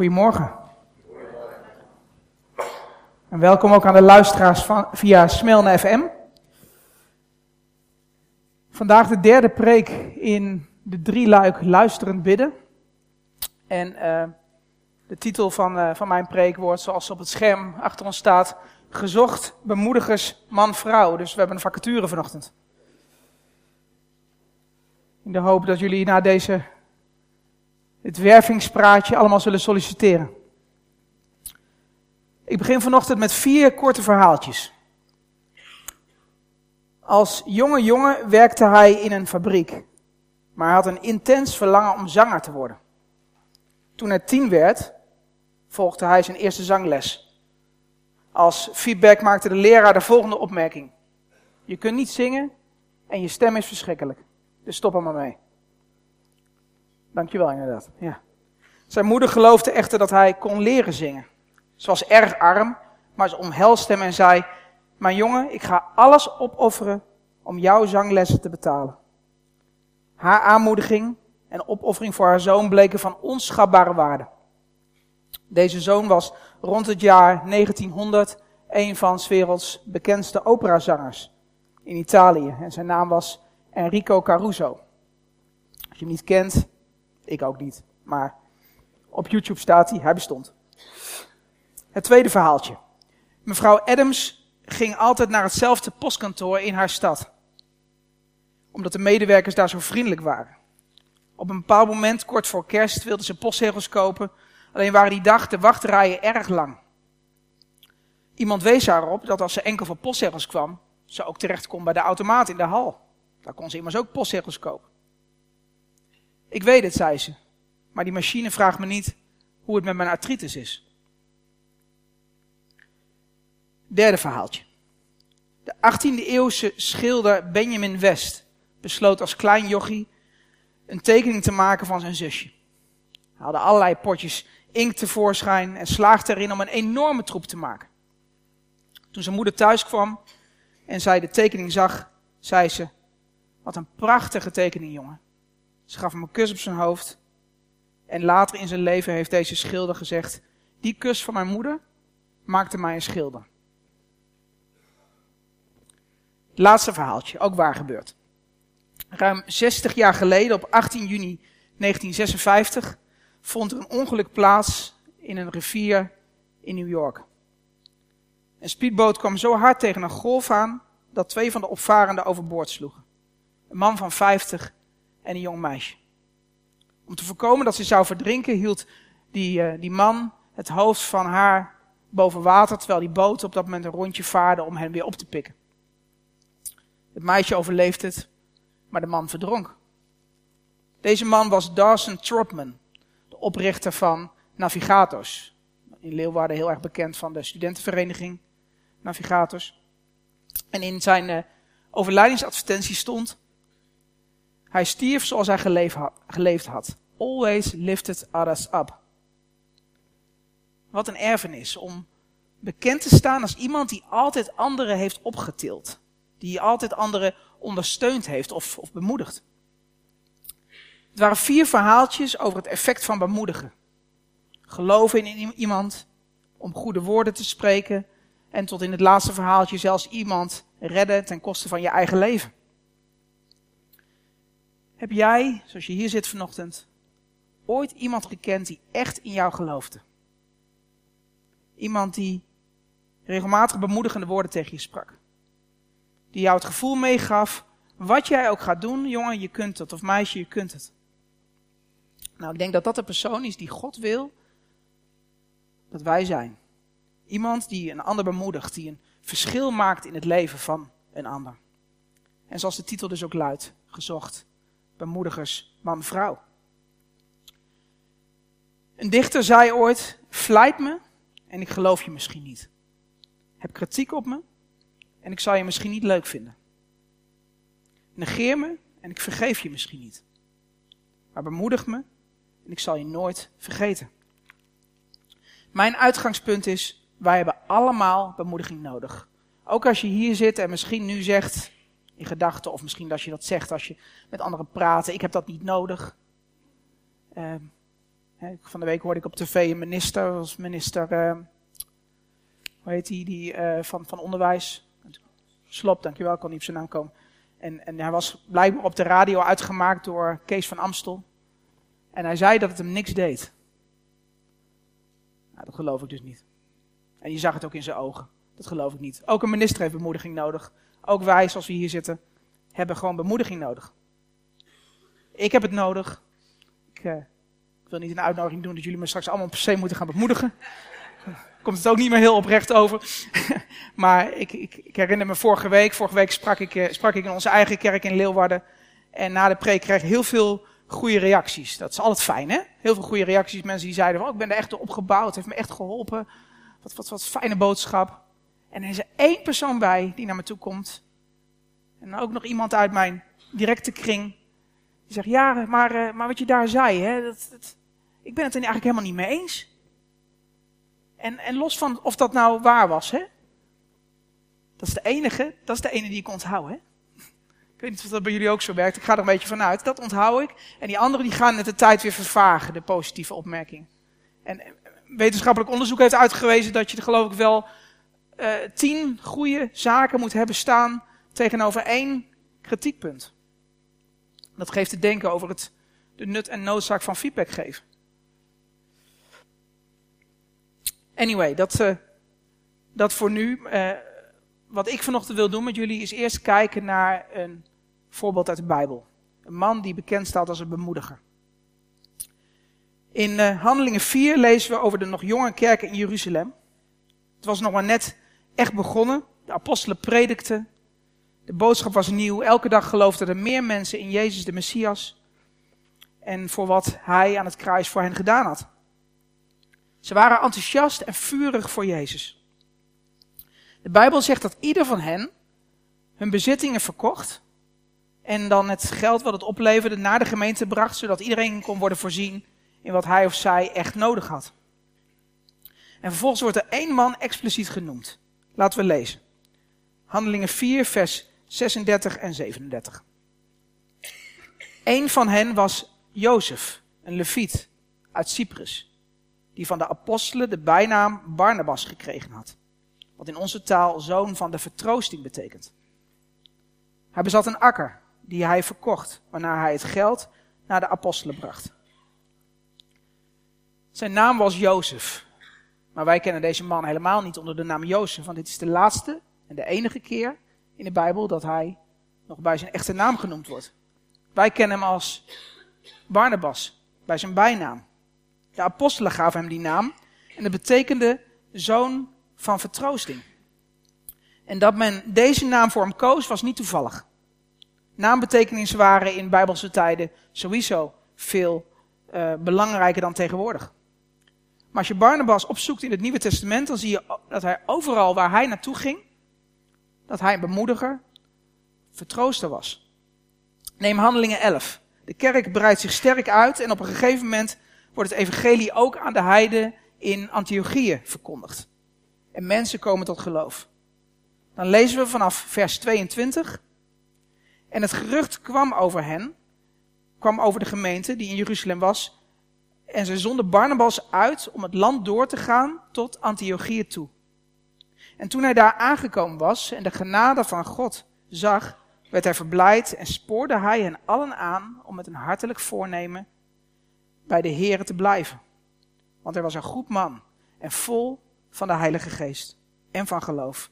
Goedemorgen. En welkom ook aan de luisteraars van, via Smilne FM. Vandaag de derde preek in de drie luik luisterend bidden. En uh, de titel van, uh, van mijn preek wordt, zoals op het scherm achter ons staat, Gezocht bemoedigers man-vrouw. Dus we hebben een vacature vanochtend. In de hoop dat jullie na deze, dit wervingspraatje allemaal zullen solliciteren. Ik begin vanochtend met vier korte verhaaltjes. Als jonge jongen werkte hij in een fabriek, maar hij had een intens verlangen om zanger te worden. Toen hij tien werd, volgde hij zijn eerste zangles. Als feedback maakte de leraar de volgende opmerking. Je kunt niet zingen en je stem is verschrikkelijk. Dus stop er maar mee. Dankjewel inderdaad. Ja. Zijn moeder geloofde echter dat hij kon leren zingen. Ze was erg arm, maar ze omhelste hem en zei: Mijn jongen, ik ga alles opofferen om jouw zanglessen te betalen. Haar aanmoediging en opoffering voor haar zoon bleken van onschatbare waarde. Deze zoon was rond het jaar 1900 een van 's werelds bekendste operazangers in Italië. En zijn naam was Enrico Caruso. Als je hem niet kent, ik ook niet, maar op YouTube staat hij, hij bestond. Het tweede verhaaltje. Mevrouw Adams ging altijd naar hetzelfde postkantoor in haar stad. Omdat de medewerkers daar zo vriendelijk waren. Op een bepaald moment, kort voor kerst, wilde ze postzegels kopen. Alleen waren die dag de wachtrijen erg lang. Iemand wees haar op dat als ze enkel voor postzegels kwam, ze ook terecht kon bij de automaat in de hal. Daar kon ze immers ook postzegels kopen. Ik weet het, zei ze. Maar die machine vraagt me niet hoe het met mijn artritis is. Derde verhaaltje. De 18e eeuwse schilder Benjamin West besloot als klein jochie een tekening te maken van zijn zusje. Hij haalde allerlei potjes inkt tevoorschijn en slaagde erin om een enorme troep te maken. Toen zijn moeder thuis kwam en zij de tekening zag, zei ze, wat een prachtige tekening jongen. Ze gaf hem een kus op zijn hoofd. En later in zijn leven heeft deze schilder gezegd, die kus van mijn moeder maakte mij een schilder. Laatste verhaaltje, ook waar gebeurd. Ruim 60 jaar geleden, op 18 juni 1956, vond er een ongeluk plaats in een rivier in New York. Een speedboot kwam zo hard tegen een golf aan dat twee van de opvarenden overboord sloegen. Een man van 50 en een jong meisje. Om te voorkomen dat ze zou verdrinken, hield die, uh, die man het hoofd van haar boven water, terwijl die boot op dat moment een rondje vaarde om hen weer op te pikken. Het meisje overleefde het, maar de man verdronk. Deze man was Dawson Trotman, de oprichter van Navigators. In Leeuwarden heel erg bekend van de studentenvereniging Navigators. En in zijn uh, stond: Hij stierf zoals hij geleefd had. Always lifted others up. Wat een erfenis om bekend te staan als iemand die altijd anderen heeft opgetild die altijd anderen ondersteund heeft of, of bemoedigd. Het waren vier verhaaltjes over het effect van bemoedigen. Geloven in iemand, om goede woorden te spreken en tot in het laatste verhaaltje zelfs iemand redden ten koste van je eigen leven. Heb jij, zoals je hier zit vanochtend, ooit iemand gekend die echt in jou geloofde? Iemand die regelmatig bemoedigende woorden tegen je sprak. Die jou het gevoel meegaf, wat jij ook gaat doen, jongen, je kunt het. Of meisje, je kunt het. Nou, ik denk dat dat de persoon is die God wil dat wij zijn. Iemand die een ander bemoedigt, die een verschil maakt in het leven van een ander. En zoals de titel dus ook luidt, gezocht, bemoedigers, man-vrouw. Een dichter zei ooit, vlijt me en ik geloof je misschien niet. Heb kritiek op me en ik zal je misschien niet leuk vinden. Negeer me en ik vergeef je misschien niet. Maar bemoedig me en ik zal je nooit vergeten. Mijn uitgangspunt is, wij hebben allemaal bemoediging nodig. Ook als je hier zit en misschien nu zegt, in gedachten, of misschien als je dat zegt als je met anderen praat, ik heb dat niet nodig. Uh, Van de week hoorde ik op tv een minister, was minister, uh, hoe heet die, die uh, van, van onderwijs. Slop, dankjewel, ik kon niet op zijn naam komen. En, en hij was blijkbaar op de radio uitgemaakt door Kees van Amstel. En hij zei dat het hem niks deed. Nou, dat geloof ik dus niet. En je zag het ook in zijn ogen. Dat geloof ik niet. Ook een minister heeft bemoediging nodig. Ook wij, zoals we hier zitten, hebben gewoon bemoediging nodig. Ik heb het nodig. Ik, uh, ik wil niet een uitnodiging doen dat jullie me straks allemaal per se moeten gaan bemoedigen. Komt het ook niet meer heel oprecht over. maar ik, ik, ik, herinner me vorige week. Vorige week sprak ik, uh, sprak ik in onze eigen kerk in Leeuwarden. En na de preek kreeg ik heel veel goede reacties. Dat is altijd fijn, hè? Heel veel goede reacties. Mensen die zeiden: oh, Ik ben er echt opgebouwd. Het heeft me echt geholpen. Wat, wat, wat fijne boodschap. En er is er één persoon bij die naar me toe komt. En ook nog iemand uit mijn directe kring. Die zegt: Ja, maar, uh, maar wat je daar zei, hè, dat, ik ben het er eigenlijk helemaal niet mee eens. En, en los van of dat nou waar was, hè? Dat is de enige, dat is de ene die ik onthoud, hè? Ik weet niet of dat bij jullie ook zo werkt. Ik ga er een beetje vanuit. Dat onthoud ik. En die anderen die gaan met de tijd weer vervagen, de positieve opmerkingen. En wetenschappelijk onderzoek heeft uitgewezen dat je er geloof ik wel uh, tien goede zaken moet hebben staan tegenover één kritiekpunt. Dat geeft te denken over het, de nut en noodzaak van feedback geven. Anyway, dat, uh, dat voor nu. Uh, wat ik vanochtend wil doen met jullie is eerst kijken naar een voorbeeld uit de Bijbel. Een man die bekend staat als een bemoediger. In Handelingen 4 lezen we over de nog jonge kerken in Jeruzalem. Het was nog maar net echt begonnen. De apostelen predikten. De boodschap was nieuw. Elke dag geloofden er meer mensen in Jezus de Messias. En voor wat hij aan het kruis voor hen gedaan had. Ze waren enthousiast en vurig voor Jezus. De Bijbel zegt dat ieder van hen hun bezittingen verkocht en dan het geld wat het opleverde naar de gemeente bracht, zodat iedereen kon worden voorzien in wat hij of zij echt nodig had. En vervolgens wordt er één man expliciet genoemd. Laten we lezen. Handelingen 4, vers 36 en 37. Eén van hen was Jozef, een leviet uit Cyprus, die van de apostelen de bijnaam Barnabas gekregen had, wat in onze taal zoon van de vertroosting betekent. Hij bezat een akker die hij verkocht, waarna hij het geld naar de apostelen bracht. Zijn naam was Jozef. Maar wij kennen deze man helemaal niet onder de naam Jozef, want dit is de laatste en de enige keer in de Bijbel dat hij nog bij zijn echte naam genoemd wordt. Wij kennen hem als Barnabas, bij zijn bijnaam. De apostelen gaven hem die naam en dat betekende zoon van vertroosting. En dat men deze naam voor hem koos was niet toevallig. Naambetekenissen waren in Bijbelse tijden sowieso veel uh, belangrijker dan tegenwoordig. Maar als je Barnabas opzoekt in het Nieuwe Testament, dan zie je dat hij overal waar hij naartoe ging, dat hij een bemoediger, vertrooster was. Neem Handelingen 11. De kerk breidt zich sterk uit en op een gegeven moment wordt het evangelie ook aan de heiden in Antiochië verkondigd. En mensen komen tot geloof. Dan lezen we vanaf vers 22. En het gerucht kwam over hen, kwam over de gemeente die in Jeruzalem was, en ze zonden Barnabas uit om het land door te gaan tot Antiochië toe. En toen hij daar aangekomen was en de genade van God zag, werd hij verblijd en spoorde hij hen allen aan om met een hartelijk voornemen bij de Here te blijven. Want er was een goed man en vol van de Heilige Geest en van geloof.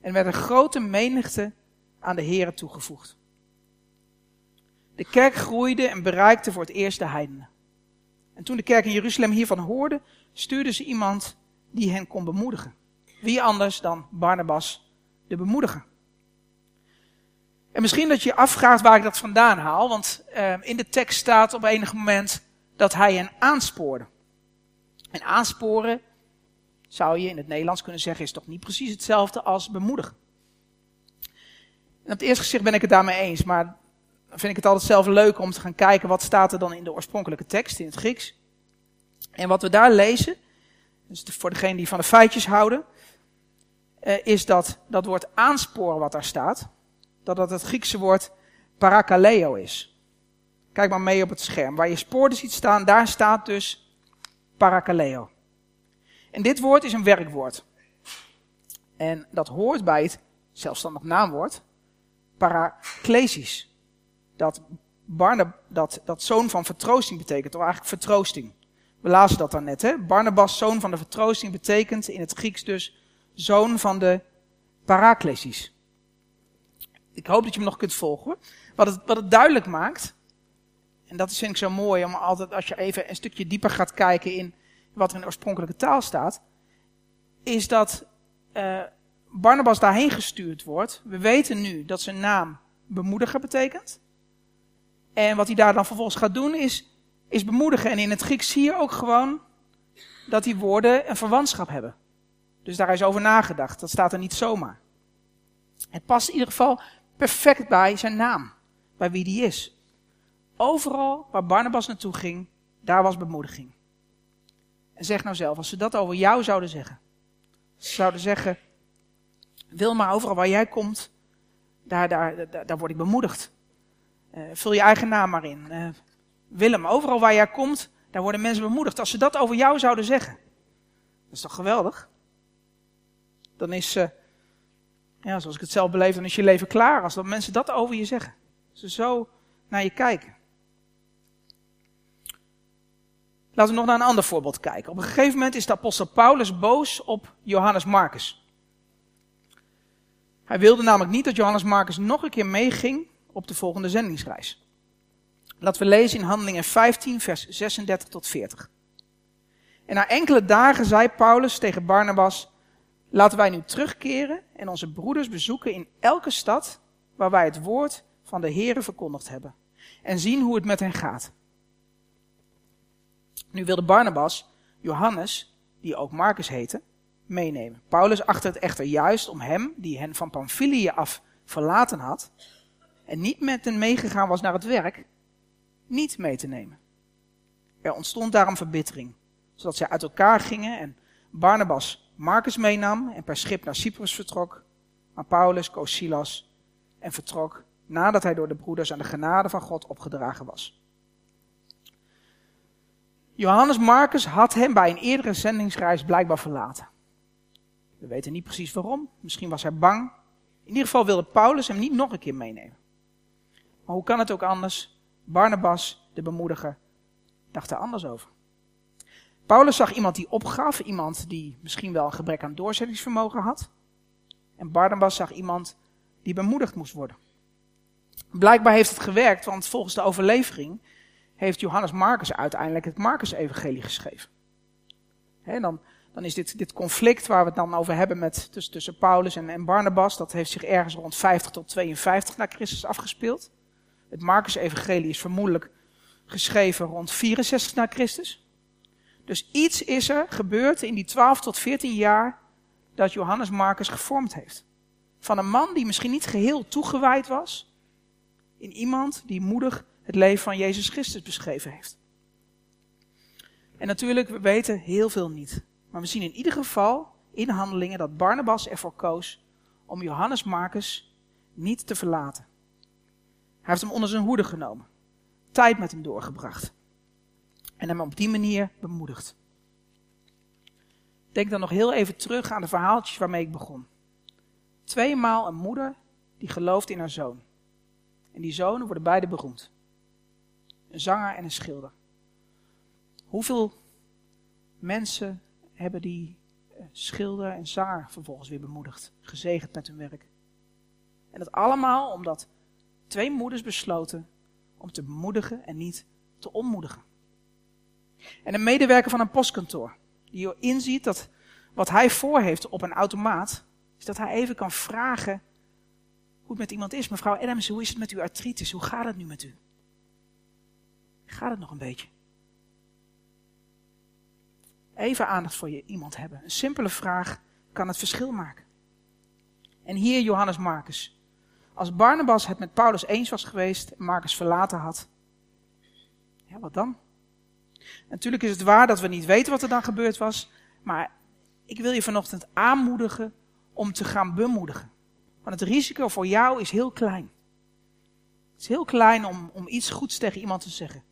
En werd een grote menigte aan de Here toegevoegd. De kerk groeide en bereikte voor het eerst de heidenen. En toen de kerk in Jeruzalem hiervan hoorde, stuurde ze iemand die hen kon bemoedigen. Wie anders dan Barnabas, de bemoediger. En misschien dat je je afvraagt waar ik dat vandaan haal, want uh, in de tekst staat op enig moment dat hij hen aanspoorde. En aansporen, zou je in het Nederlands kunnen zeggen, is toch niet precies hetzelfde als bemoedigen. En op het eerste gezicht ben ik het daarmee eens, maar vind ik het altijd zelf leuk om te gaan kijken wat staat er dan in de oorspronkelijke tekst in het Grieks. En wat we daar lezen, dus voor degene die van de feitjes houden, eh, is dat dat woord aansporen wat daar staat, dat dat het Griekse woord parakaleo is. Kijk maar mee op het scherm. Waar je spoorden ziet staan, daar staat dus parakaleo. En dit woord is een werkwoord. En dat hoort bij het zelfstandig naamwoord paraklesis. Dat, Barnab, dat, dat zoon van vertroosting betekent, of eigenlijk vertroosting. We lazen dat dan net, hè? Barnabas, zoon van de vertroosting, betekent in het Grieks dus zoon van de paraklesis. Ik hoop dat je me nog kunt volgen. Wat het, wat het duidelijk maakt, en dat vind ik zo mooi, om altijd als je even een stukje dieper gaat kijken in wat er in de oorspronkelijke taal staat, is dat uh, Barnabas daarheen gestuurd wordt. We weten nu dat zijn naam bemoediger betekent. En wat hij daar dan vervolgens gaat doen is, is bemoedigen. En in het Grieks zie je ook gewoon dat die woorden een verwantschap hebben. Dus daar is over nagedacht. Dat staat er niet zomaar. Het past in ieder geval perfect bij zijn naam. Bij wie die is. Overal waar Barnabas naartoe ging, daar was bemoediging. En zeg nou zelf, als ze dat over jou zouden zeggen. Ze zouden zeggen, Wilma, overal waar jij komt, daar, daar, daar word ik bemoedigd. Uh, vul je eigen naam maar in. Uh, Willem, overal waar jij komt, daar worden mensen bemoedigd. Als ze dat over jou zouden zeggen, dat is toch geweldig? Dan is, uh, ja, zoals ik het zelf beleef, dan is je leven klaar als dat mensen dat over je zeggen. Ze zo naar je kijken. Laten we nog naar een ander voorbeeld kijken. Op een gegeven moment is de apostel Paulus boos op Johannes Marcus. Hij wilde namelijk niet dat Johannes Marcus nog een keer meeging op de volgende zendingsreis. Laten we lezen in Handelingen 15, vers 36 tot 40. En na enkele dagen zei Paulus tegen Barnabas: Laten wij nu terugkeren en onze broeders bezoeken in elke stad waar wij het woord van de Here verkondigd hebben. En zien hoe het met hen gaat. Nu wilde Barnabas Johannes, die ook Marcus heette, meenemen. Paulus achtte het echter juist om hem, die hen van Pamphylië af verlaten had, en niet met hen meegegaan was naar het werk, niet mee te nemen. Er ontstond daarom verbittering, zodat zij uit elkaar gingen en Barnabas Marcus meenam en per schip naar Cyprus vertrok, maar Paulus koos Silas en vertrok nadat hij door de broeders aan de genade van God opgedragen was. Johannes Marcus had hem bij een eerdere zendingsreis blijkbaar verlaten. We weten niet precies waarom. Misschien was hij bang. In ieder geval wilde Paulus hem niet nog een keer meenemen. Maar hoe kan het ook anders? Barnabas, de bemoediger, dacht er anders over. Paulus zag iemand die opgaf, iemand die misschien wel een gebrek aan doorzettingsvermogen had. En Barnabas zag iemand die bemoedigd moest worden. Blijkbaar heeft het gewerkt, want volgens de overlevering heeft Johannes Marcus uiteindelijk het Marcus-evangelie geschreven. En dan dan is dit, dit conflict waar we het dan over hebben met, tussen, tussen Paulus en Barnabas, dat heeft zich ergens rond 50 tot 52 na Christus afgespeeld. Het Marcus-evangelie is vermoedelijk geschreven rond 64 na Christus. Dus iets is er gebeurd in die 12 tot 14 jaar dat Johannes Marcus gevormd heeft. Van een man die misschien niet geheel toegewijd was, in iemand die moedig het leven van Jezus Christus beschreven heeft. En natuurlijk, we weten heel veel niet. Maar we zien in ieder geval in handelingen dat Barnabas ervoor koos om Johannes Marcus niet te verlaten. Heeft hem onder zijn hoede genomen, tijd met hem doorgebracht en hem op die manier bemoedigd. Denk dan nog heel even terug aan de verhaaltjes waarmee ik begon. Tweemaal een moeder die gelooft in haar zoon. En die zonen worden beide beroemd. Een zanger en een schilder. Hoeveel mensen hebben die eh, schilder en zanger vervolgens weer bemoedigd, gezegend met hun werk. En dat allemaal omdat twee moeders besloten om te bemoedigen en niet te ontmoedigen. En een medewerker van een postkantoor, die inziet dat wat hij voor heeft op een automaat, is dat hij even kan vragen hoe het met iemand is. Mevrouw Adams, hoe is het met uw artritis? Hoe gaat het nu met u? Gaat het nog een beetje? Even aandacht voor je iemand hebben. Een simpele vraag kan het verschil maken. En hier Johannes Marcus. Als Barnabas het met Paulus eens was geweest en Marcus verlaten had, ja, wat dan? Natuurlijk is het waar dat we niet weten wat er dan gebeurd was, maar ik wil je vanochtend aanmoedigen om te gaan bemoedigen. Want het risico voor jou is heel klein. Het is heel klein om, om iets goeds tegen iemand te zeggen.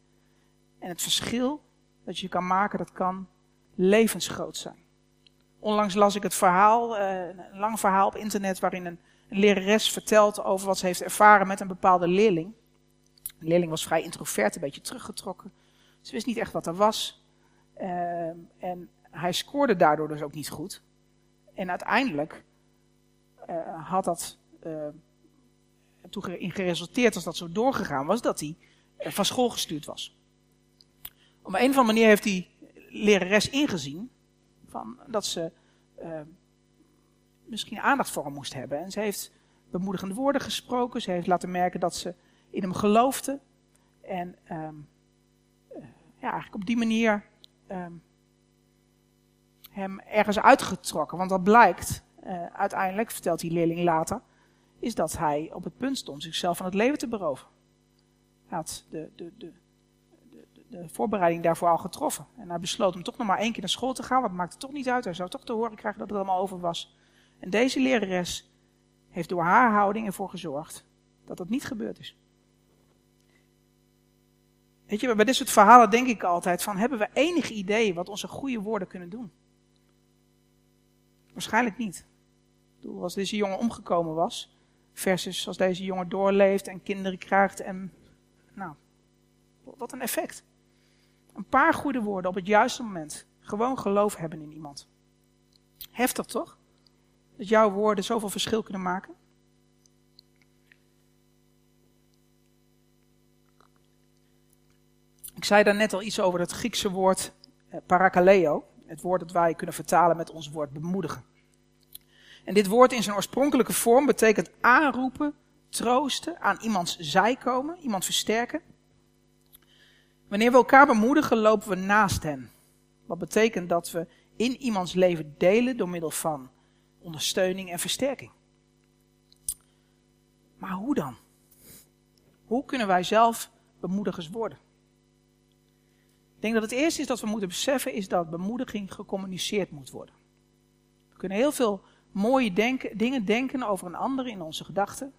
En het verschil dat je kan maken, dat kan levensgroot zijn. Onlangs las ik het verhaal, eh, een lang verhaal op internet, waarin een, een lerares vertelt over wat ze heeft ervaren met een bepaalde leerling. De leerling was vrij introvert, een beetje teruggetrokken. Ze wist niet echt wat er was. Uh, en hij scoorde daardoor dus ook niet goed. En uiteindelijk uh, had dat uh, toen in geresulteerd, als dat zo doorgegaan was, dat hij van school gestuurd was. Op een of andere manier heeft die lerares ingezien van, dat ze uh, misschien aandacht voor hem moest hebben. En ze heeft bemoedigende woorden gesproken. Ze heeft laten merken dat ze in hem geloofde. En um, ja, eigenlijk op die manier um, hem ergens uitgetrokken. Want wat blijkt, uh, uiteindelijk, vertelt die leerling later, is dat hij op het punt stond zichzelf van het leven te beroven. Hij had de, de, de, de, voorbereiding daarvoor al getroffen. En hij besloot om toch nog maar één keer naar school te gaan, want het maakte toch niet uit. Hij zou toch te horen krijgen dat het allemaal over was. En deze lerares heeft door haar houding ervoor gezorgd dat dat niet gebeurd is. Weet je, bij dit soort verhalen denk ik altijd van, hebben we enig idee wat onze goede woorden kunnen doen? Waarschijnlijk niet. Ik bedoel, als deze jongen omgekomen was, versus als deze jongen doorleeft en kinderen krijgt en, nou, wat een effect. Een paar goede woorden op het juiste moment. Gewoon geloof hebben in iemand. Heftig toch? Dat jouw woorden zoveel verschil kunnen maken. Ik zei daar net al iets over het Griekse woord eh, parakaleo. Het woord dat wij kunnen vertalen met ons woord bemoedigen. En dit woord in zijn oorspronkelijke vorm betekent aanroepen, troosten, aan iemands zij komen, iemand versterken. Wanneer we elkaar bemoedigen, lopen we naast hen. Wat betekent dat we in iemands leven delen door middel van ondersteuning en versterking. Maar hoe dan? Hoe kunnen wij zelf bemoedigers worden? Ik denk dat het eerste is dat we moeten beseffen is dat bemoediging gecommuniceerd moet worden. We kunnen heel veel mooie dingen denken over een ander in onze gedachten.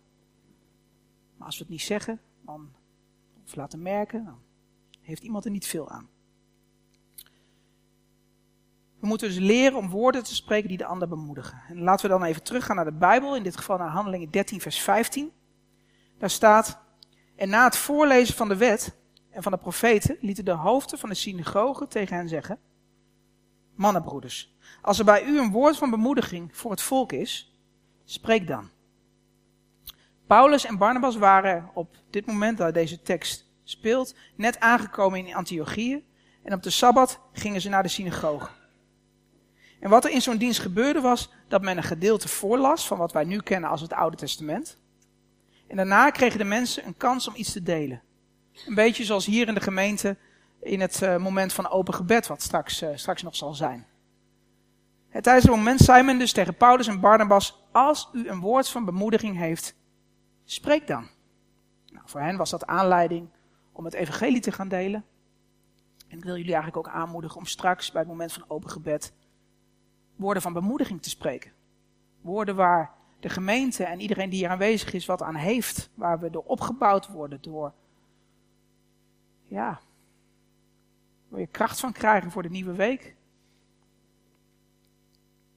Maar als we het niet zeggen, dan, of laten merken, dan heeft iemand er niet veel aan. We moeten dus leren om woorden te spreken die de ander bemoedigen. En laten we dan even teruggaan naar de Bijbel, in dit geval naar Handelingen 13, vers 15. Daar staat, en na het voorlezen van de wet en van de profeten lieten de hoofden van de synagogen tegen hen zeggen, mannenbroeders, als er bij u een woord van bemoediging voor het volk is, spreek dan. Paulus en Barnabas waren op dit moment dat deze tekst speelt, net aangekomen in Antiochië. En op de Sabbat gingen ze naar de synagoge. En wat er in zo'n dienst gebeurde was dat men een gedeelte voorlas van wat wij nu kennen als het Oude Testament. En daarna kregen de mensen een kans om iets te delen. Een beetje zoals hier in de gemeente in het uh, moment van open gebed, wat straks, uh, straks nog zal zijn. En tijdens het moment zei men dus tegen Paulus en Barnabas, als u een woord van bemoediging heeft, spreek dan. Nou, voor hen was dat aanleiding om het evangelie te gaan delen. En ik wil jullie eigenlijk ook aanmoedigen om straks bij het moment van open gebed woorden van bemoediging te spreken. Woorden waar de gemeente en iedereen die hier aanwezig is wat aan heeft. Waar we door opgebouwd worden, door, ja, waar je kracht van krijgen voor de nieuwe week.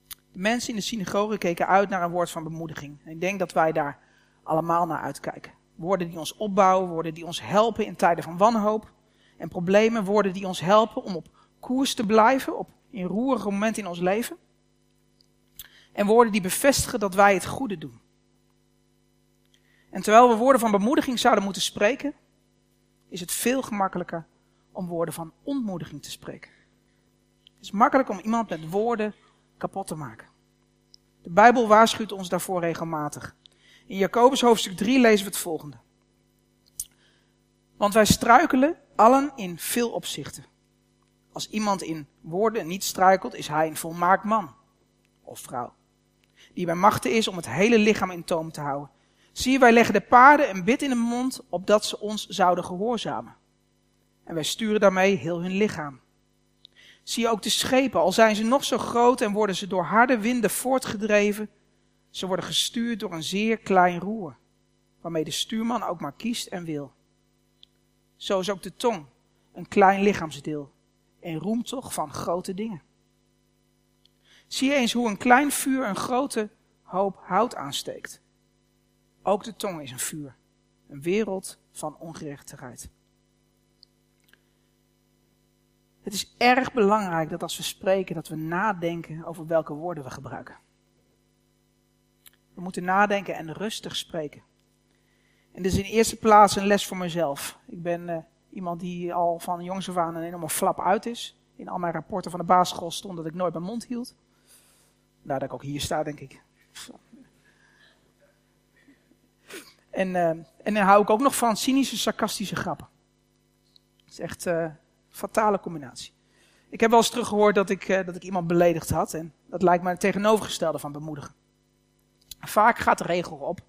De mensen in de synagoge keken uit naar een woord van bemoediging. En ik denk dat wij daar allemaal naar uitkijken. Woorden die ons opbouwen, woorden die ons helpen in tijden van wanhoop en problemen. Woorden die ons helpen om op koers te blijven, op in roerige momenten in ons leven. En woorden die bevestigen dat wij het goede doen. En terwijl we woorden van bemoediging zouden moeten spreken, is het veel gemakkelijker om woorden van ontmoediging te spreken. Het is makkelijk om iemand met woorden kapot te maken. De Bijbel waarschuwt ons daarvoor regelmatig. In Jacobus hoofdstuk 3 lezen we het volgende. Want wij struikelen allen in veel opzichten. Als iemand in woorden niet struikelt, is hij een volmaakt man of vrouw. Die bij machten is om het hele lichaam in toom te houden. Zie wij leggen de paarden een bit in de mond, opdat ze ons zouden gehoorzamen. En wij sturen daarmee heel hun lichaam. Zie ook de schepen, al zijn ze nog zo groot en worden ze door harde winden voortgedreven, ze worden gestuurd door een zeer klein roer. waarmee de stuurman ook maar kiest en wil. Zo is ook de tong een klein lichaamsdeel en roemt toch van grote dingen. Zie eens hoe een klein vuur een grote hoop hout aansteekt. Ook de tong is een vuur, een wereld van ongerechtigheid. Het is erg belangrijk dat als we spreken, dat we nadenken over welke woorden we gebruiken. We moeten nadenken en rustig spreken. En dit is in eerste plaats een les voor mezelf. Ik ben uh, iemand die al van jongs af aan een enorme flap uit is. In al mijn rapporten van de basisschool stond dat ik nooit mijn mond hield. Nou, dat ik ook hier sta, denk ik. En, uh, en dan hou ik ook nog van cynische, sarcastische grappen. Het is echt uh, een fatale combinatie. Ik heb wel eens teruggehoord dat ik, uh, dat ik iemand beledigd had. En dat lijkt me het tegenovergestelde van bemoedigen. Vaak gaat de regel op.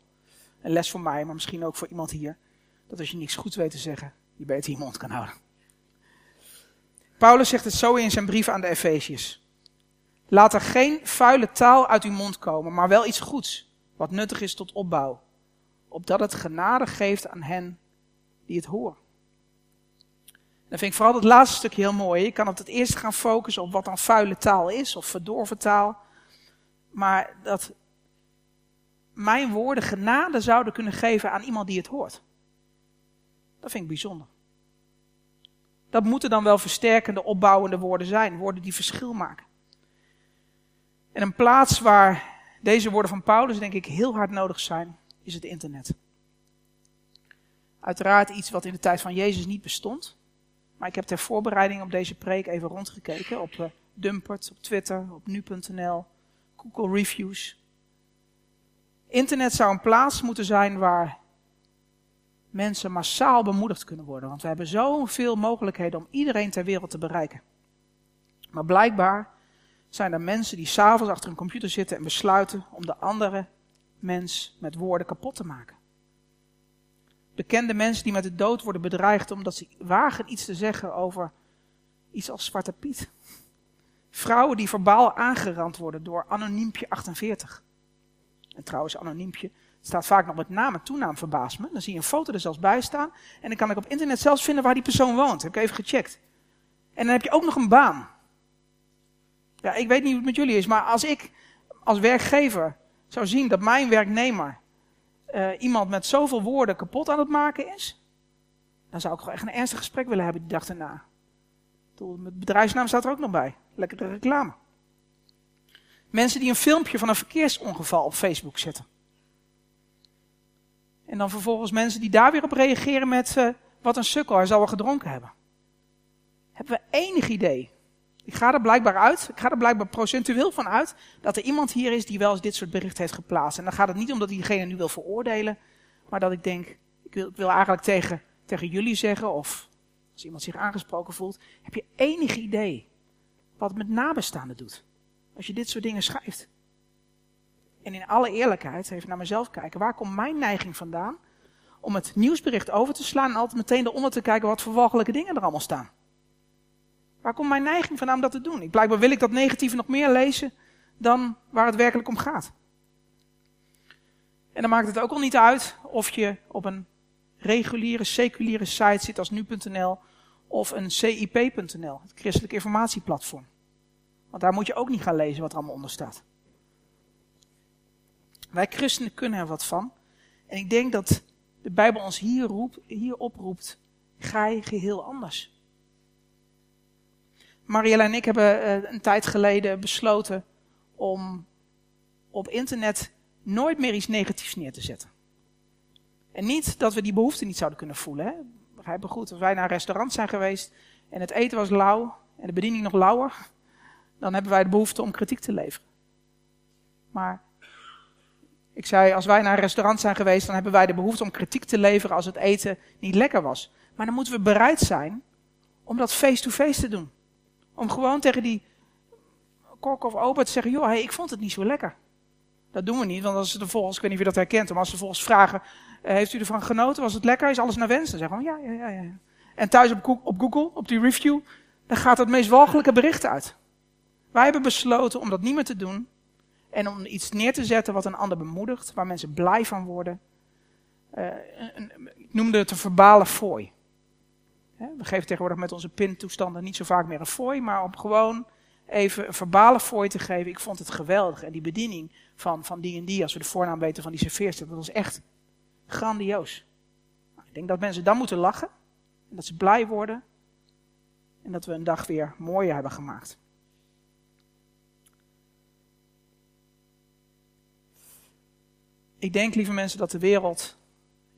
Een les voor mij, maar misschien ook voor iemand hier. Dat als je niks goed weet te zeggen, je beter je mond kan houden. Paulus zegt het zo in zijn brief aan de Efeziërs. Laat er geen vuile taal uit uw mond komen, maar wel iets goeds, wat nuttig is tot opbouw. Opdat het genade geeft aan hen die het horen. Dan vind ik vooral het laatste stukje heel mooi. Je kan op het eerst gaan focussen op wat dan vuile taal is, of verdorven taal. Maar dat mijn woorden genade zouden kunnen geven aan iemand die het hoort. Dat vind ik bijzonder. Dat moeten dan wel versterkende, opbouwende woorden zijn. Woorden die verschil maken. En een plaats waar deze woorden van Paulus denk ik heel hard nodig zijn, is het internet. Uiteraard iets wat in de tijd van Jezus niet bestond. Maar ik heb ter voorbereiding op deze preek even rondgekeken op uh, Dumpert, op Twitter, op nu.nl, Google Reviews. Internet zou een plaats moeten zijn waar mensen massaal bemoedigd kunnen worden. Want we hebben zoveel mogelijkheden om iedereen ter wereld te bereiken. Maar blijkbaar zijn er mensen die s'avonds achter een computer zitten en besluiten om de andere mens met woorden kapot te maken. Bekende mensen die met de dood worden bedreigd omdat ze wagen iets te zeggen over iets als Zwarte Piet. Vrouwen die verbaal aangerand worden door anoniempje 48. En trouwens, anoniempje staat vaak nog met naam en toenaam verbaast me. Dan zie je een foto er zelfs bij staan. En dan kan ik op internet zelfs vinden waar die persoon woont. Heb ik even gecheckt. En dan heb je ook nog een baan. Ja, ik weet niet hoe het met jullie is, maar als ik als werkgever zou zien dat mijn werknemer uh, iemand met zoveel woorden kapot aan het maken is, dan zou ik gewoon echt een ernstig gesprek willen hebben die dag erna. Met bedrijfsnaam staat er ook nog bij. Lekkere reclame. Mensen die een filmpje van een verkeersongeval op Facebook zetten. En dan vervolgens mensen die daar weer op reageren met uh, wat een sukkel, hij zal wel gedronken hebben. Hebben we enig idee? Ik ga er blijkbaar uit, ik ga er blijkbaar procentueel van uit, dat er iemand hier is die wel eens dit soort bericht heeft geplaatst. En dan gaat het niet om dat diegene nu wil veroordelen, maar dat ik denk, ik wil, ik wil eigenlijk tegen, tegen jullie zeggen, of als iemand zich aangesproken voelt, heb je enig idee wat het met nabestaanden doet? Als je dit soort dingen schrijft. En in alle eerlijkheid, even naar mezelf kijken, waar komt mijn neiging vandaan om het nieuwsbericht over te slaan en altijd meteen eronder te kijken wat voor dingen er allemaal staan? Waar komt mijn neiging vandaan om dat te doen? Ik, blijkbaar wil ik dat negatieve nog meer lezen dan waar het werkelijk om gaat. En dan maakt het ook al niet uit of je op een reguliere, seculiere site zit als nu.nl of een CIP.nl, het christelijk informatieplatform. Want daar moet je ook niet gaan lezen wat er allemaal onder staat. Wij christenen kunnen er wat van. En ik denk dat de Bijbel ons hier, roept, hier oproept, ga je geheel anders. Marielle en ik hebben uh, een tijd geleden besloten om op internet nooit meer iets negatiefs neer te zetten. En niet dat we die behoefte niet zouden kunnen voelen. Hè? Begrijp goed, als wij naar een restaurant zijn geweest en het eten was lauw en de bediening nog lauwer, dan hebben wij de behoefte om kritiek te leveren. Maar ik zei, als wij naar een restaurant zijn geweest, dan hebben wij de behoefte om kritiek te leveren als het eten niet lekker was. Maar dan moeten we bereid zijn om dat face-to-face te doen. Om gewoon tegen die kok of opa te zeggen, joh, hey, ik vond het niet zo lekker. Dat doen we niet, want als ze vervolgens, ik weet niet of je dat herkent, maar als ze vervolgens vragen, eh, heeft u ervan genoten, was het lekker, is alles naar wens? Dan zeggen we, ja, ja, ja, ja. En thuis op, Google, op die review, dan gaat het meest walgelijke bericht uit. Wij hebben besloten om dat niet meer te doen. En om iets neer te zetten wat een ander bemoedigt, waar mensen blij van worden. een, ik noemde het een verbale fooi. We geven tegenwoordig met onze pintoestanden niet zo vaak meer een fooi, maar om gewoon even een verbale fooi te geven. Ik vond het geweldig. En die bediening van, van die en die, als we de voornaam weten van die serveerster, dat was echt grandioos. Nou, ik denk dat mensen dan moeten lachen. En dat ze blij worden. En dat we een dag weer mooier hebben gemaakt. Ik denk, lieve mensen, dat de wereld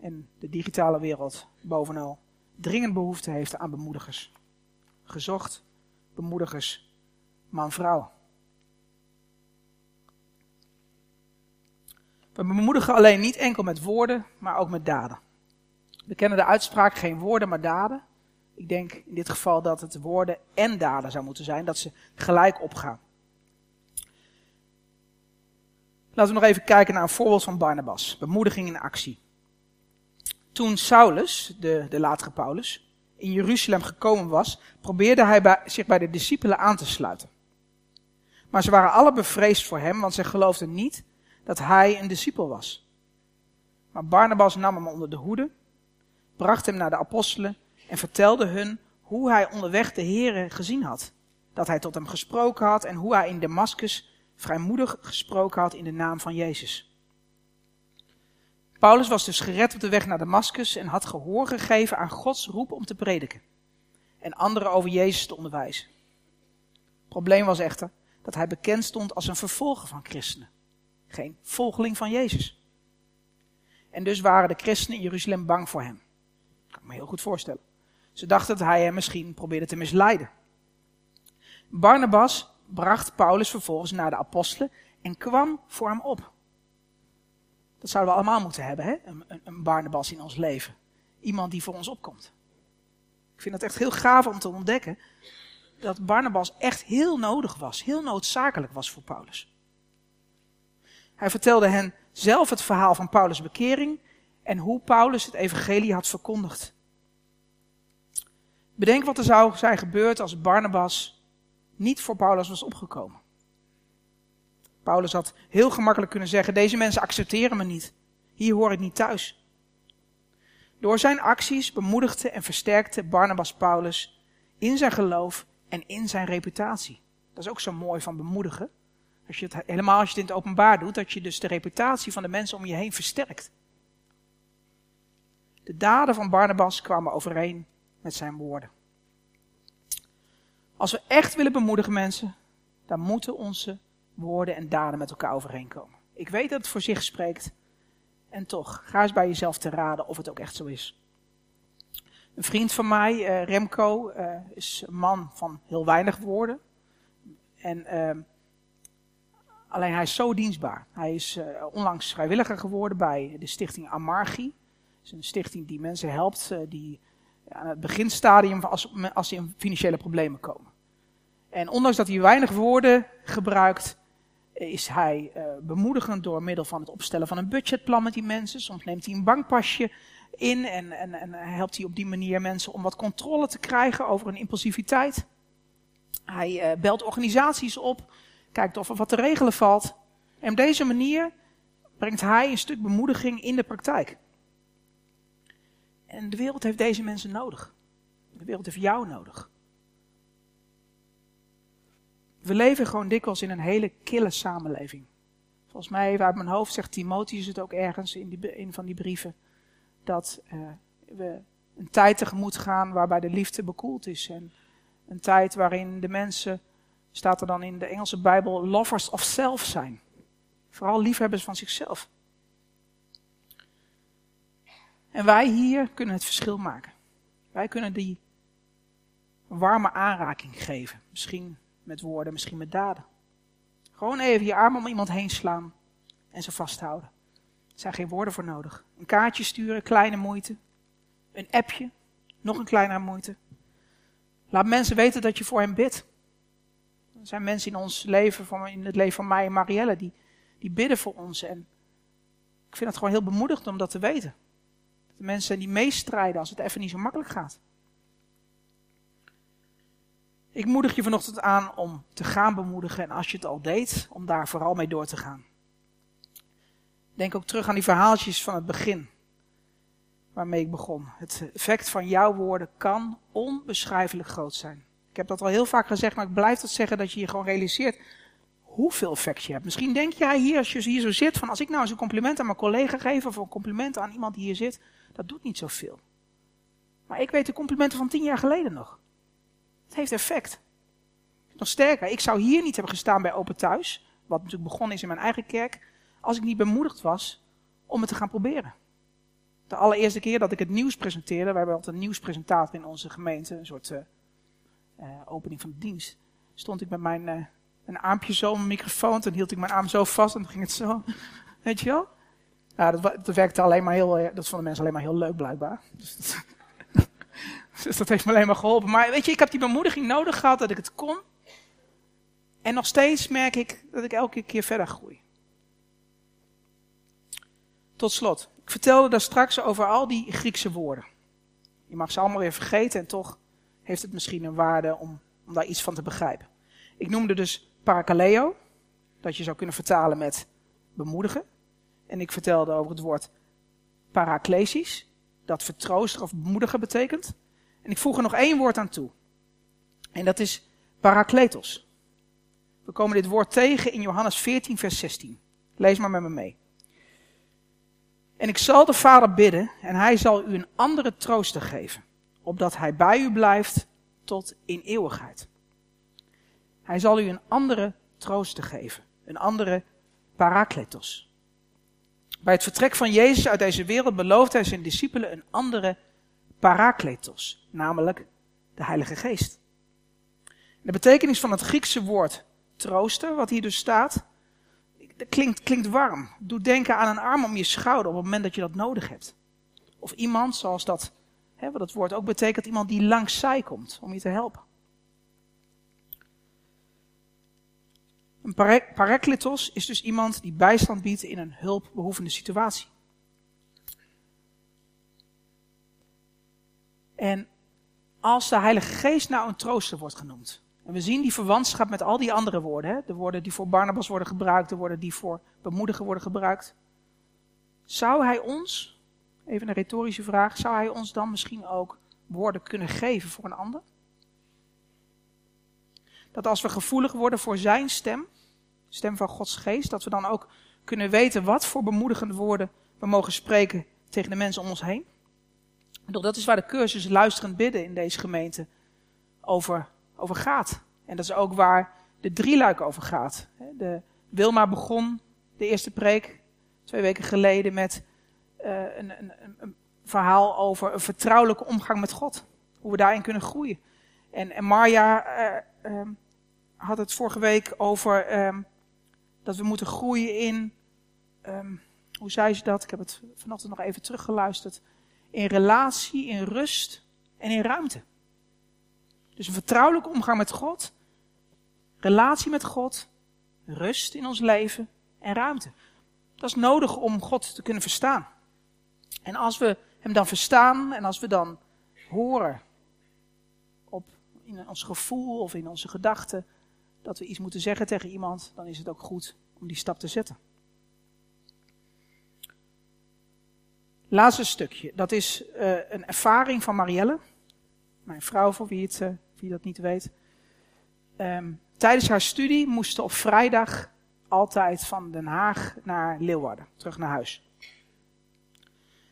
en de digitale wereld bovenal dringend behoefte heeft aan bemoedigers. Gezocht bemoedigers, man-vrouw. We bemoedigen alleen niet enkel met woorden, maar ook met daden. We kennen de uitspraak geen woorden, maar daden. Ik denk in dit geval dat het woorden en daden zou moeten zijn, dat ze gelijk opgaan. Laten we nog even kijken naar een voorbeeld van Barnabas. Bemoediging in actie. Toen Saulus, de, de latere Paulus, in Jeruzalem gekomen was, probeerde hij bij, zich bij de discipelen aan te sluiten. Maar ze waren alle bevreesd voor hem, want ze geloofden niet dat hij een discipel was. Maar Barnabas nam hem onder de hoede, bracht hem naar de apostelen en vertelde hun hoe hij onderweg de Here gezien had. Dat hij tot hem gesproken had en hoe hij in Damascus vrijmoedig gesproken had in de naam van Jezus. Paulus was dus gered op de weg naar Damascus en had gehoor gegeven aan Gods roep om te prediken en anderen over Jezus te onderwijzen. Het probleem was echter dat hij bekend stond als een vervolger van christenen, geen volgeling van Jezus. En dus waren de christenen in Jeruzalem bang voor hem. Dat kan ik me heel goed voorstellen. Ze dachten dat hij hem misschien probeerde te misleiden. Barnabas bracht Paulus vervolgens naar de apostelen en kwam voor hem op. Dat zouden we allemaal moeten hebben, hè? Een, een, Barnabas in ons leven. Iemand die voor ons opkomt. Ik vind het echt heel gaaf om te ontdekken dat Barnabas echt heel nodig was, heel noodzakelijk was voor Paulus. Hij vertelde hen zelf het verhaal van Paulus' bekering en hoe Paulus het evangelie had verkondigd. Bedenk wat er zou zijn gebeurd als Barnabas niet voor Paulus was opgekomen. Paulus had heel gemakkelijk kunnen zeggen: Deze mensen accepteren me niet. Hier hoor ik niet thuis. Door zijn acties bemoedigde en versterkte Barnabas Paulus in zijn geloof en in zijn reputatie. Dat is ook zo mooi van bemoedigen. Als je het, helemaal als je het in het openbaar doet, dat je dus de reputatie van de mensen om je heen versterkt. De daden van Barnabas kwamen overeen met zijn woorden. Als we echt willen bemoedigen mensen, dan moeten onze woorden en daden met elkaar overeenkomen. Ik weet dat het voor zich spreekt. En toch, ga eens bij jezelf te raden of het ook echt zo is. Een vriend van mij, uh, Remco, uh, is een man van heel weinig woorden. En uh, alleen hij is zo dienstbaar. Hij is uh, onlangs vrijwilliger geworden bij de stichting Amargi. Is een stichting die mensen helpt die aan het beginstadium als, als ze in financiële problemen komen. En ondanks dat hij weinig woorden gebruikt, is hij uh, bemoedigend door middel van het opstellen van een budgetplan met die mensen. Soms neemt hij een bankpasje in en, en, en helpt hij op die manier mensen om wat controle te krijgen over hun impulsiviteit. Hij uh, belt organisaties op, kijkt of er wat te regelen valt. En op deze manier brengt hij een stuk bemoediging in de praktijk. En de wereld heeft deze mensen nodig. De wereld heeft jou nodig. We leven gewoon dikwijls in een hele kille samenleving. Volgens mij, even uit mijn hoofd, zegt Timotheus het ook ergens in die, een van die brieven. Dat uh, we een tijd tegemoet gaan waarbij de liefde bekoeld is. En een tijd waarin de mensen, staat er dan in de Engelse Bijbel, lovers of self zijn. Vooral liefhebbers van zichzelf. En wij hier kunnen het verschil maken. Wij kunnen die warme aanraking geven. Misschien met woorden, misschien met daden. Gewoon even je arm om iemand heen slaan en ze vasthouden. Er zijn geen woorden voor nodig. Een kaartje sturen, kleine moeite. Een appje, nog een kleinere moeite. Laat mensen weten dat je voor hen bidt. Er zijn mensen in ons leven, in het leven van mij en Marielle, die, die bidden voor ons. En ik vind het gewoon heel bemoedigend om dat te weten. Dat de mensen die meestrijden als het even niet zo makkelijk gaat. Ik moedig je vanochtend aan om te gaan bemoedigen en als je het al deed, om daar vooral mee door te gaan. Denk ook terug aan die verhaaltjes van het begin. waarmee ik begon. Het effect van jouw woorden kan onbeschrijfelijk groot zijn. Ik heb dat al heel vaak gezegd, maar ik blijf dat zeggen dat je je gewoon realiseert hoeveel effect je hebt. Misschien denk jij hier, als je hier zo zit, van als ik nou eens een compliment aan mijn collega geef of een compliment aan iemand die hier zit, dat doet niet zoveel. Maar ik weet de complimenten van tien jaar geleden nog. Het heeft effect. Nog sterker, ik zou hier niet hebben gestaan bij Open Thuis, wat natuurlijk begonnen is in mijn eigen kerk, als ik niet bemoedigd was om het te gaan proberen. De allereerste keer dat ik het nieuws presenteerde, we hebben altijd een nieuwspresentator in onze gemeente, een soort uh, uh, opening van de dienst, stond ik met mijn uh, een armpje zo op mijn microfoon, toen hield ik mijn arm zo vast en dan ging het zo, weet je wel? Ja, dat, werkte alleen maar heel, dat vonden mensen alleen maar heel leuk blijkbaar. Dus dus dat heeft me alleen maar geholpen. Maar weet je, ik heb die bemoediging nodig gehad dat ik het kon. En nog steeds merk ik dat ik elke keer verder groei. Tot slot, ik vertelde daar straks over al die Griekse woorden. Je mag ze allemaal weer vergeten en toch heeft het misschien een waarde om, om daar iets van te begrijpen. Ik noemde dus parakaleo, dat je zou kunnen vertalen met bemoedigen. En ik vertelde over het woord paraklesis, dat vertroosten of bemoedigen betekent. En ik voeg er nog één woord aan toe. En dat is parakletos. We komen dit woord tegen in Johannes 14, vers 16. Lees maar met me mee. En ik zal de Vader bidden en hij zal u een andere trooster geven, opdat hij bij u blijft tot in eeuwigheid. Hij zal u een andere trooster geven, een andere parakletos. Bij het vertrek van Jezus uit deze wereld belooft hij zijn discipelen een andere parakletos, namelijk de Heilige Geest. De betekenis van het Griekse woord trooster, wat hier dus staat, klinkt, klinkt warm. Doet denken aan een arm om je schouder op het moment dat je dat nodig hebt. Of iemand, zoals dat, hè, wat het woord ook betekent, iemand die langs zij komt om je te helpen. Een parakletos is dus iemand die bijstand biedt in een hulpbehoevende situatie. En als de Heilige Geest nou een trooster wordt genoemd. En we zien die verwantschap met al die andere woorden. De woorden die voor Barnabas worden gebruikt, de woorden die voor bemoedigen worden gebruikt. Zou hij ons, even een retorische vraag, zou hij ons dan misschien ook woorden kunnen geven voor een ander? Dat als we gevoelig worden voor zijn stem, stem van Gods geest, dat we dan ook kunnen weten wat voor bemoedigende woorden we mogen spreken tegen de mensen om ons heen. Dat is waar de cursus luisterend bidden in deze gemeente over, over gaat. En dat is ook waar de drieluik over gaat. De Wilma begon de eerste preek twee weken geleden met uh, een, een, een, verhaal over een vertrouwelijke omgang met God. Hoe we daarin kunnen groeien. En, en Marja uh, um, had het vorige week over um, dat we moeten groeien in, um, hoe zei ze dat? Ik heb het vanochtend nog even teruggeluisterd in relatie, in rust en in ruimte. Dus een vertrouwelijke omgang met God, relatie met God, rust in ons leven en ruimte. Dat is nodig om God te kunnen verstaan. En als we Hem dan verstaan en als we dan horen op, in ons gevoel of in onze gedachten dat we iets moeten zeggen tegen iemand, dan is het ook goed om die stap te zetten. Laatste stukje, dat is uh, een ervaring van Marielle, mijn vrouw voor wie, het, uh, wie dat niet weet. Um, tijdens haar studie moest ze op vrijdag altijd van Den Haag naar Leeuwarden, terug naar huis.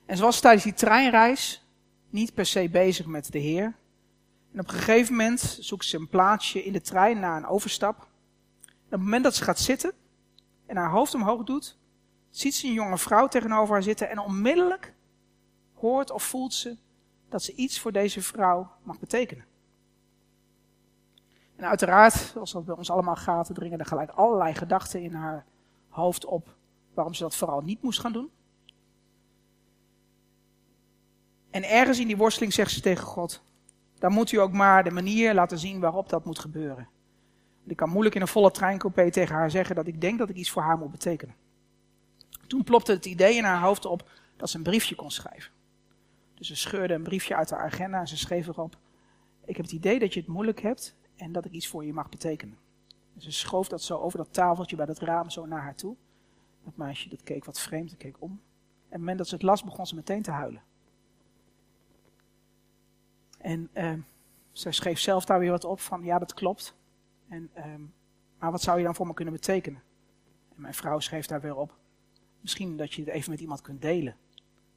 En ze was tijdens die treinreis niet per se bezig met de Heer. En op een gegeven moment zoekt ze een plaatsje in de trein na een overstap. En op het moment dat ze gaat zitten en haar hoofd omhoog doet, ziet ze een jonge vrouw tegenover haar zitten en onmiddellijk hoort of voelt ze dat ze iets voor deze vrouw mag betekenen. En uiteraard, zoals dat bij ons allemaal gaat, dringen er gelijk allerlei gedachten in haar hoofd op waarom ze dat vooral niet moest gaan doen. En ergens in die worsteling zegt ze tegen God, dan moet u ook maar de manier laten zien waarop dat moet gebeuren. Ik kan moeilijk in een volle treincoupé tegen haar zeggen dat ik denk dat ik iets voor haar moet betekenen. Toen plopte het idee in haar hoofd op dat ze een briefje kon schrijven. Dus ze scheurde een briefje uit haar agenda en ze schreef erop: Ik heb het idee dat je het moeilijk hebt en dat ik iets voor je mag betekenen. En ze schoof dat zo over dat tafeltje bij dat raam zo naar haar toe. Dat meisje dat keek wat vreemd en keek om. En op het moment dat ze het las, begon ze meteen te huilen. En uh, zij schreef zelf daar weer wat op van, ja dat klopt. En, uh, maar wat zou je dan voor me kunnen betekenen? En mijn vrouw schreef daar weer op, misschien dat je het even met iemand kunt delen.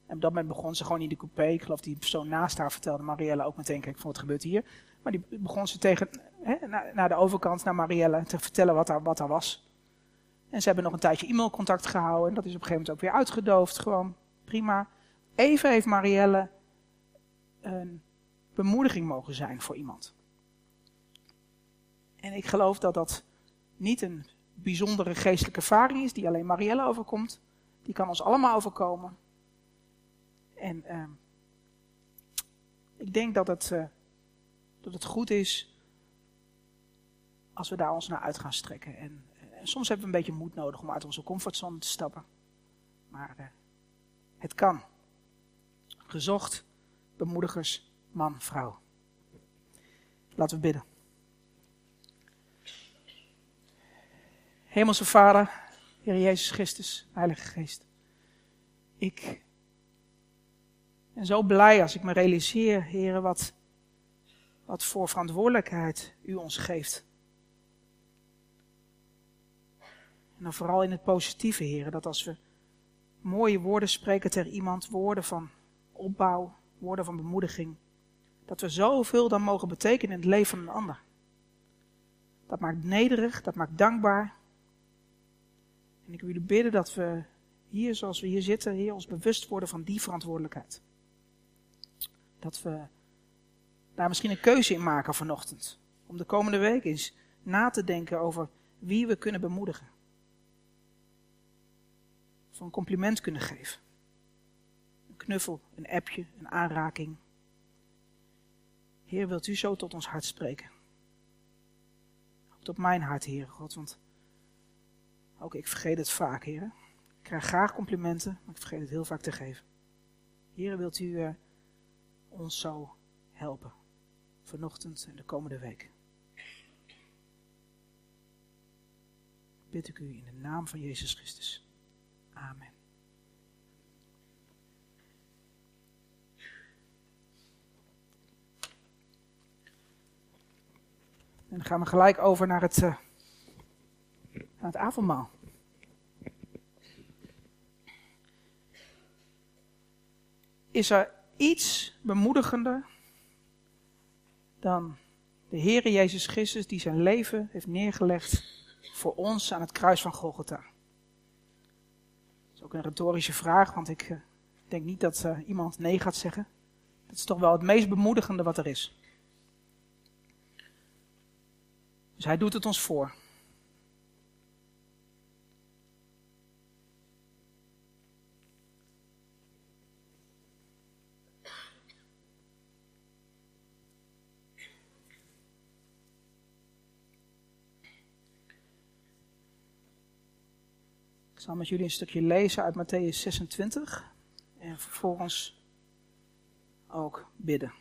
En op dat moment begon ze gewoon in de coupé. Ik geloof die persoon naast haar vertelde Marielle ook meteen, kijk, van wat gebeurt hier? Maar die begon ze tegen, hè, naar, de overkant, naar Marielle, te vertellen wat daar, wat daar was. En ze hebben nog een tijdje e-mailcontact gehouden. En dat is op een gegeven moment ook weer uitgedoofd. Gewoon prima. Even heeft Marielle een bemoediging mogen zijn voor iemand. En ik geloof dat dat niet een bijzondere geestelijke ervaring is die alleen Marielle overkomt. Die kan ons allemaal overkomen. En uh, ik denk dat het, uh, dat het goed is als we daar ons naar uit gaan strekken. En, uh, soms hebben we een beetje moed nodig om uit onze comfortzone te stappen. Maar uh, het kan. Gezocht, bemoedigers, man, vrouw. Laten we bidden. Hemelse Vader, Heer Jezus Christus, Heilige Geest. Ik ben zo blij als ik me realiseer, heren, wat, wat voor verantwoordelijkheid u ons geeft. En dan vooral in het positieve, heren, dat als we mooie woorden spreken ter iemand, woorden van opbouw, woorden van bemoediging, dat we zoveel dan mogen betekenen in het leven van een ander. Dat maakt nederig, dat maakt dankbaar. En ik wil jullie bidden dat we hier, zoals we hier zitten, Heer, ons bewust worden van die verantwoordelijkheid. Dat we daar misschien een keuze in maken vanochtend. Om de komende week eens na te denken over wie we kunnen bemoedigen. Of een compliment kunnen geven. Een knuffel, een appje, een aanraking. Heer, wilt u zo tot ons hart spreken? Tot mijn hart, Heer God, want ook ik vergeet het vaak, Heer. Ik krijg graag complimenten, maar ik vergeet het heel vaak te geven. Heer, wilt u uh, ons zo helpen? Vanochtend en de komende weken. Bid ik u in de naam van Jezus Christus. Amen. En dan gaan we gelijk over naar het, uh, naar het avondmaal. Is er iets bemoedigender dan de Heere Jezus Christus die zijn leven heeft neergelegd voor ons aan het kruis van Golgotha? Dat is ook een retorische vraag, want ik uh, denk niet dat uh, iemand nee gaat zeggen. Dat is toch wel het meest bemoedigende wat er is. Dus hij doet het ons voor. Zal met jullie een stukje lezen uit Matthäus 26 en vervolgens ook bidden.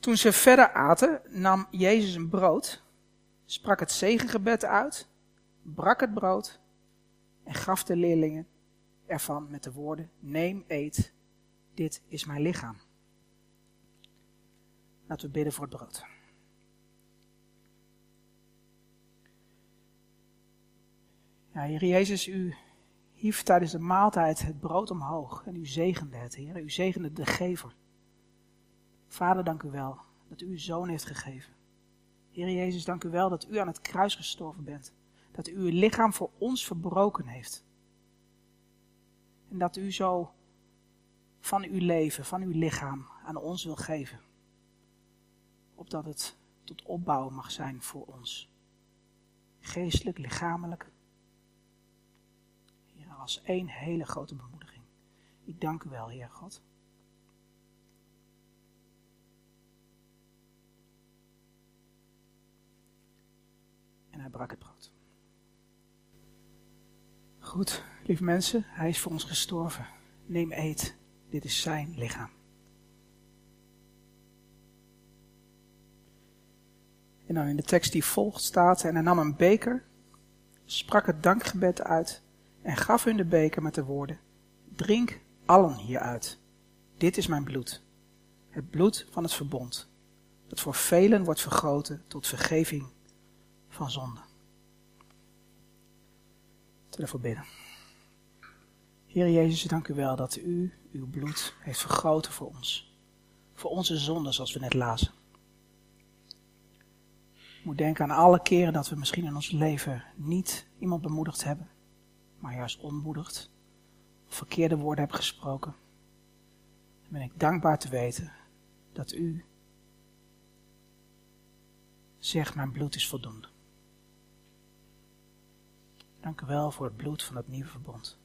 Toen ze verder aten, nam Jezus een brood, sprak het zegengebed uit, brak het brood en gaf de leerlingen ervan met de woorden: Neem, eet, dit is mijn lichaam. Laten we bidden voor het brood. Heer Jezus, u hief tijdens de maaltijd het brood omhoog en u zegende het, Heer. U zegende de gever. Vader, dank u wel dat u uw zoon heeft gegeven. Heer Jezus, dank u wel dat u aan het kruis gestorven bent. Dat u uw lichaam voor ons verbroken heeft. En dat u zo van uw leven, van uw lichaam aan ons wil geven. Opdat het tot opbouw mag zijn voor ons. Geestelijk, lichamelijk. Als één hele grote bemoediging. Ik dank u wel, Heer God. En hij brak het brood. Goed, lieve mensen, hij is voor ons gestorven. Neem eet, dit is zijn lichaam. En dan in de tekst die volgt staat, en hij nam een beker, sprak het dankgebed uit en gaf hun de beker met de woorden, drink allen hieruit. Dit is mijn bloed, het bloed van het verbond, dat voor velen wordt vergoten tot vergeving van zonde. Laten we bidden. Heer Jezus, dank u wel dat u uw bloed heeft vergoten voor ons. Voor onze zonden, zoals we net lazen. Ik moet denken aan alle keren dat we misschien in ons leven niet iemand bemoedigd hebben, maar juist ontmoedigd, of verkeerde woorden hebben gesproken. Dan ben ik dankbaar te weten dat u zegt, mijn bloed is voldoende. Dank u wel voor het bloed van het nieuwe verbond.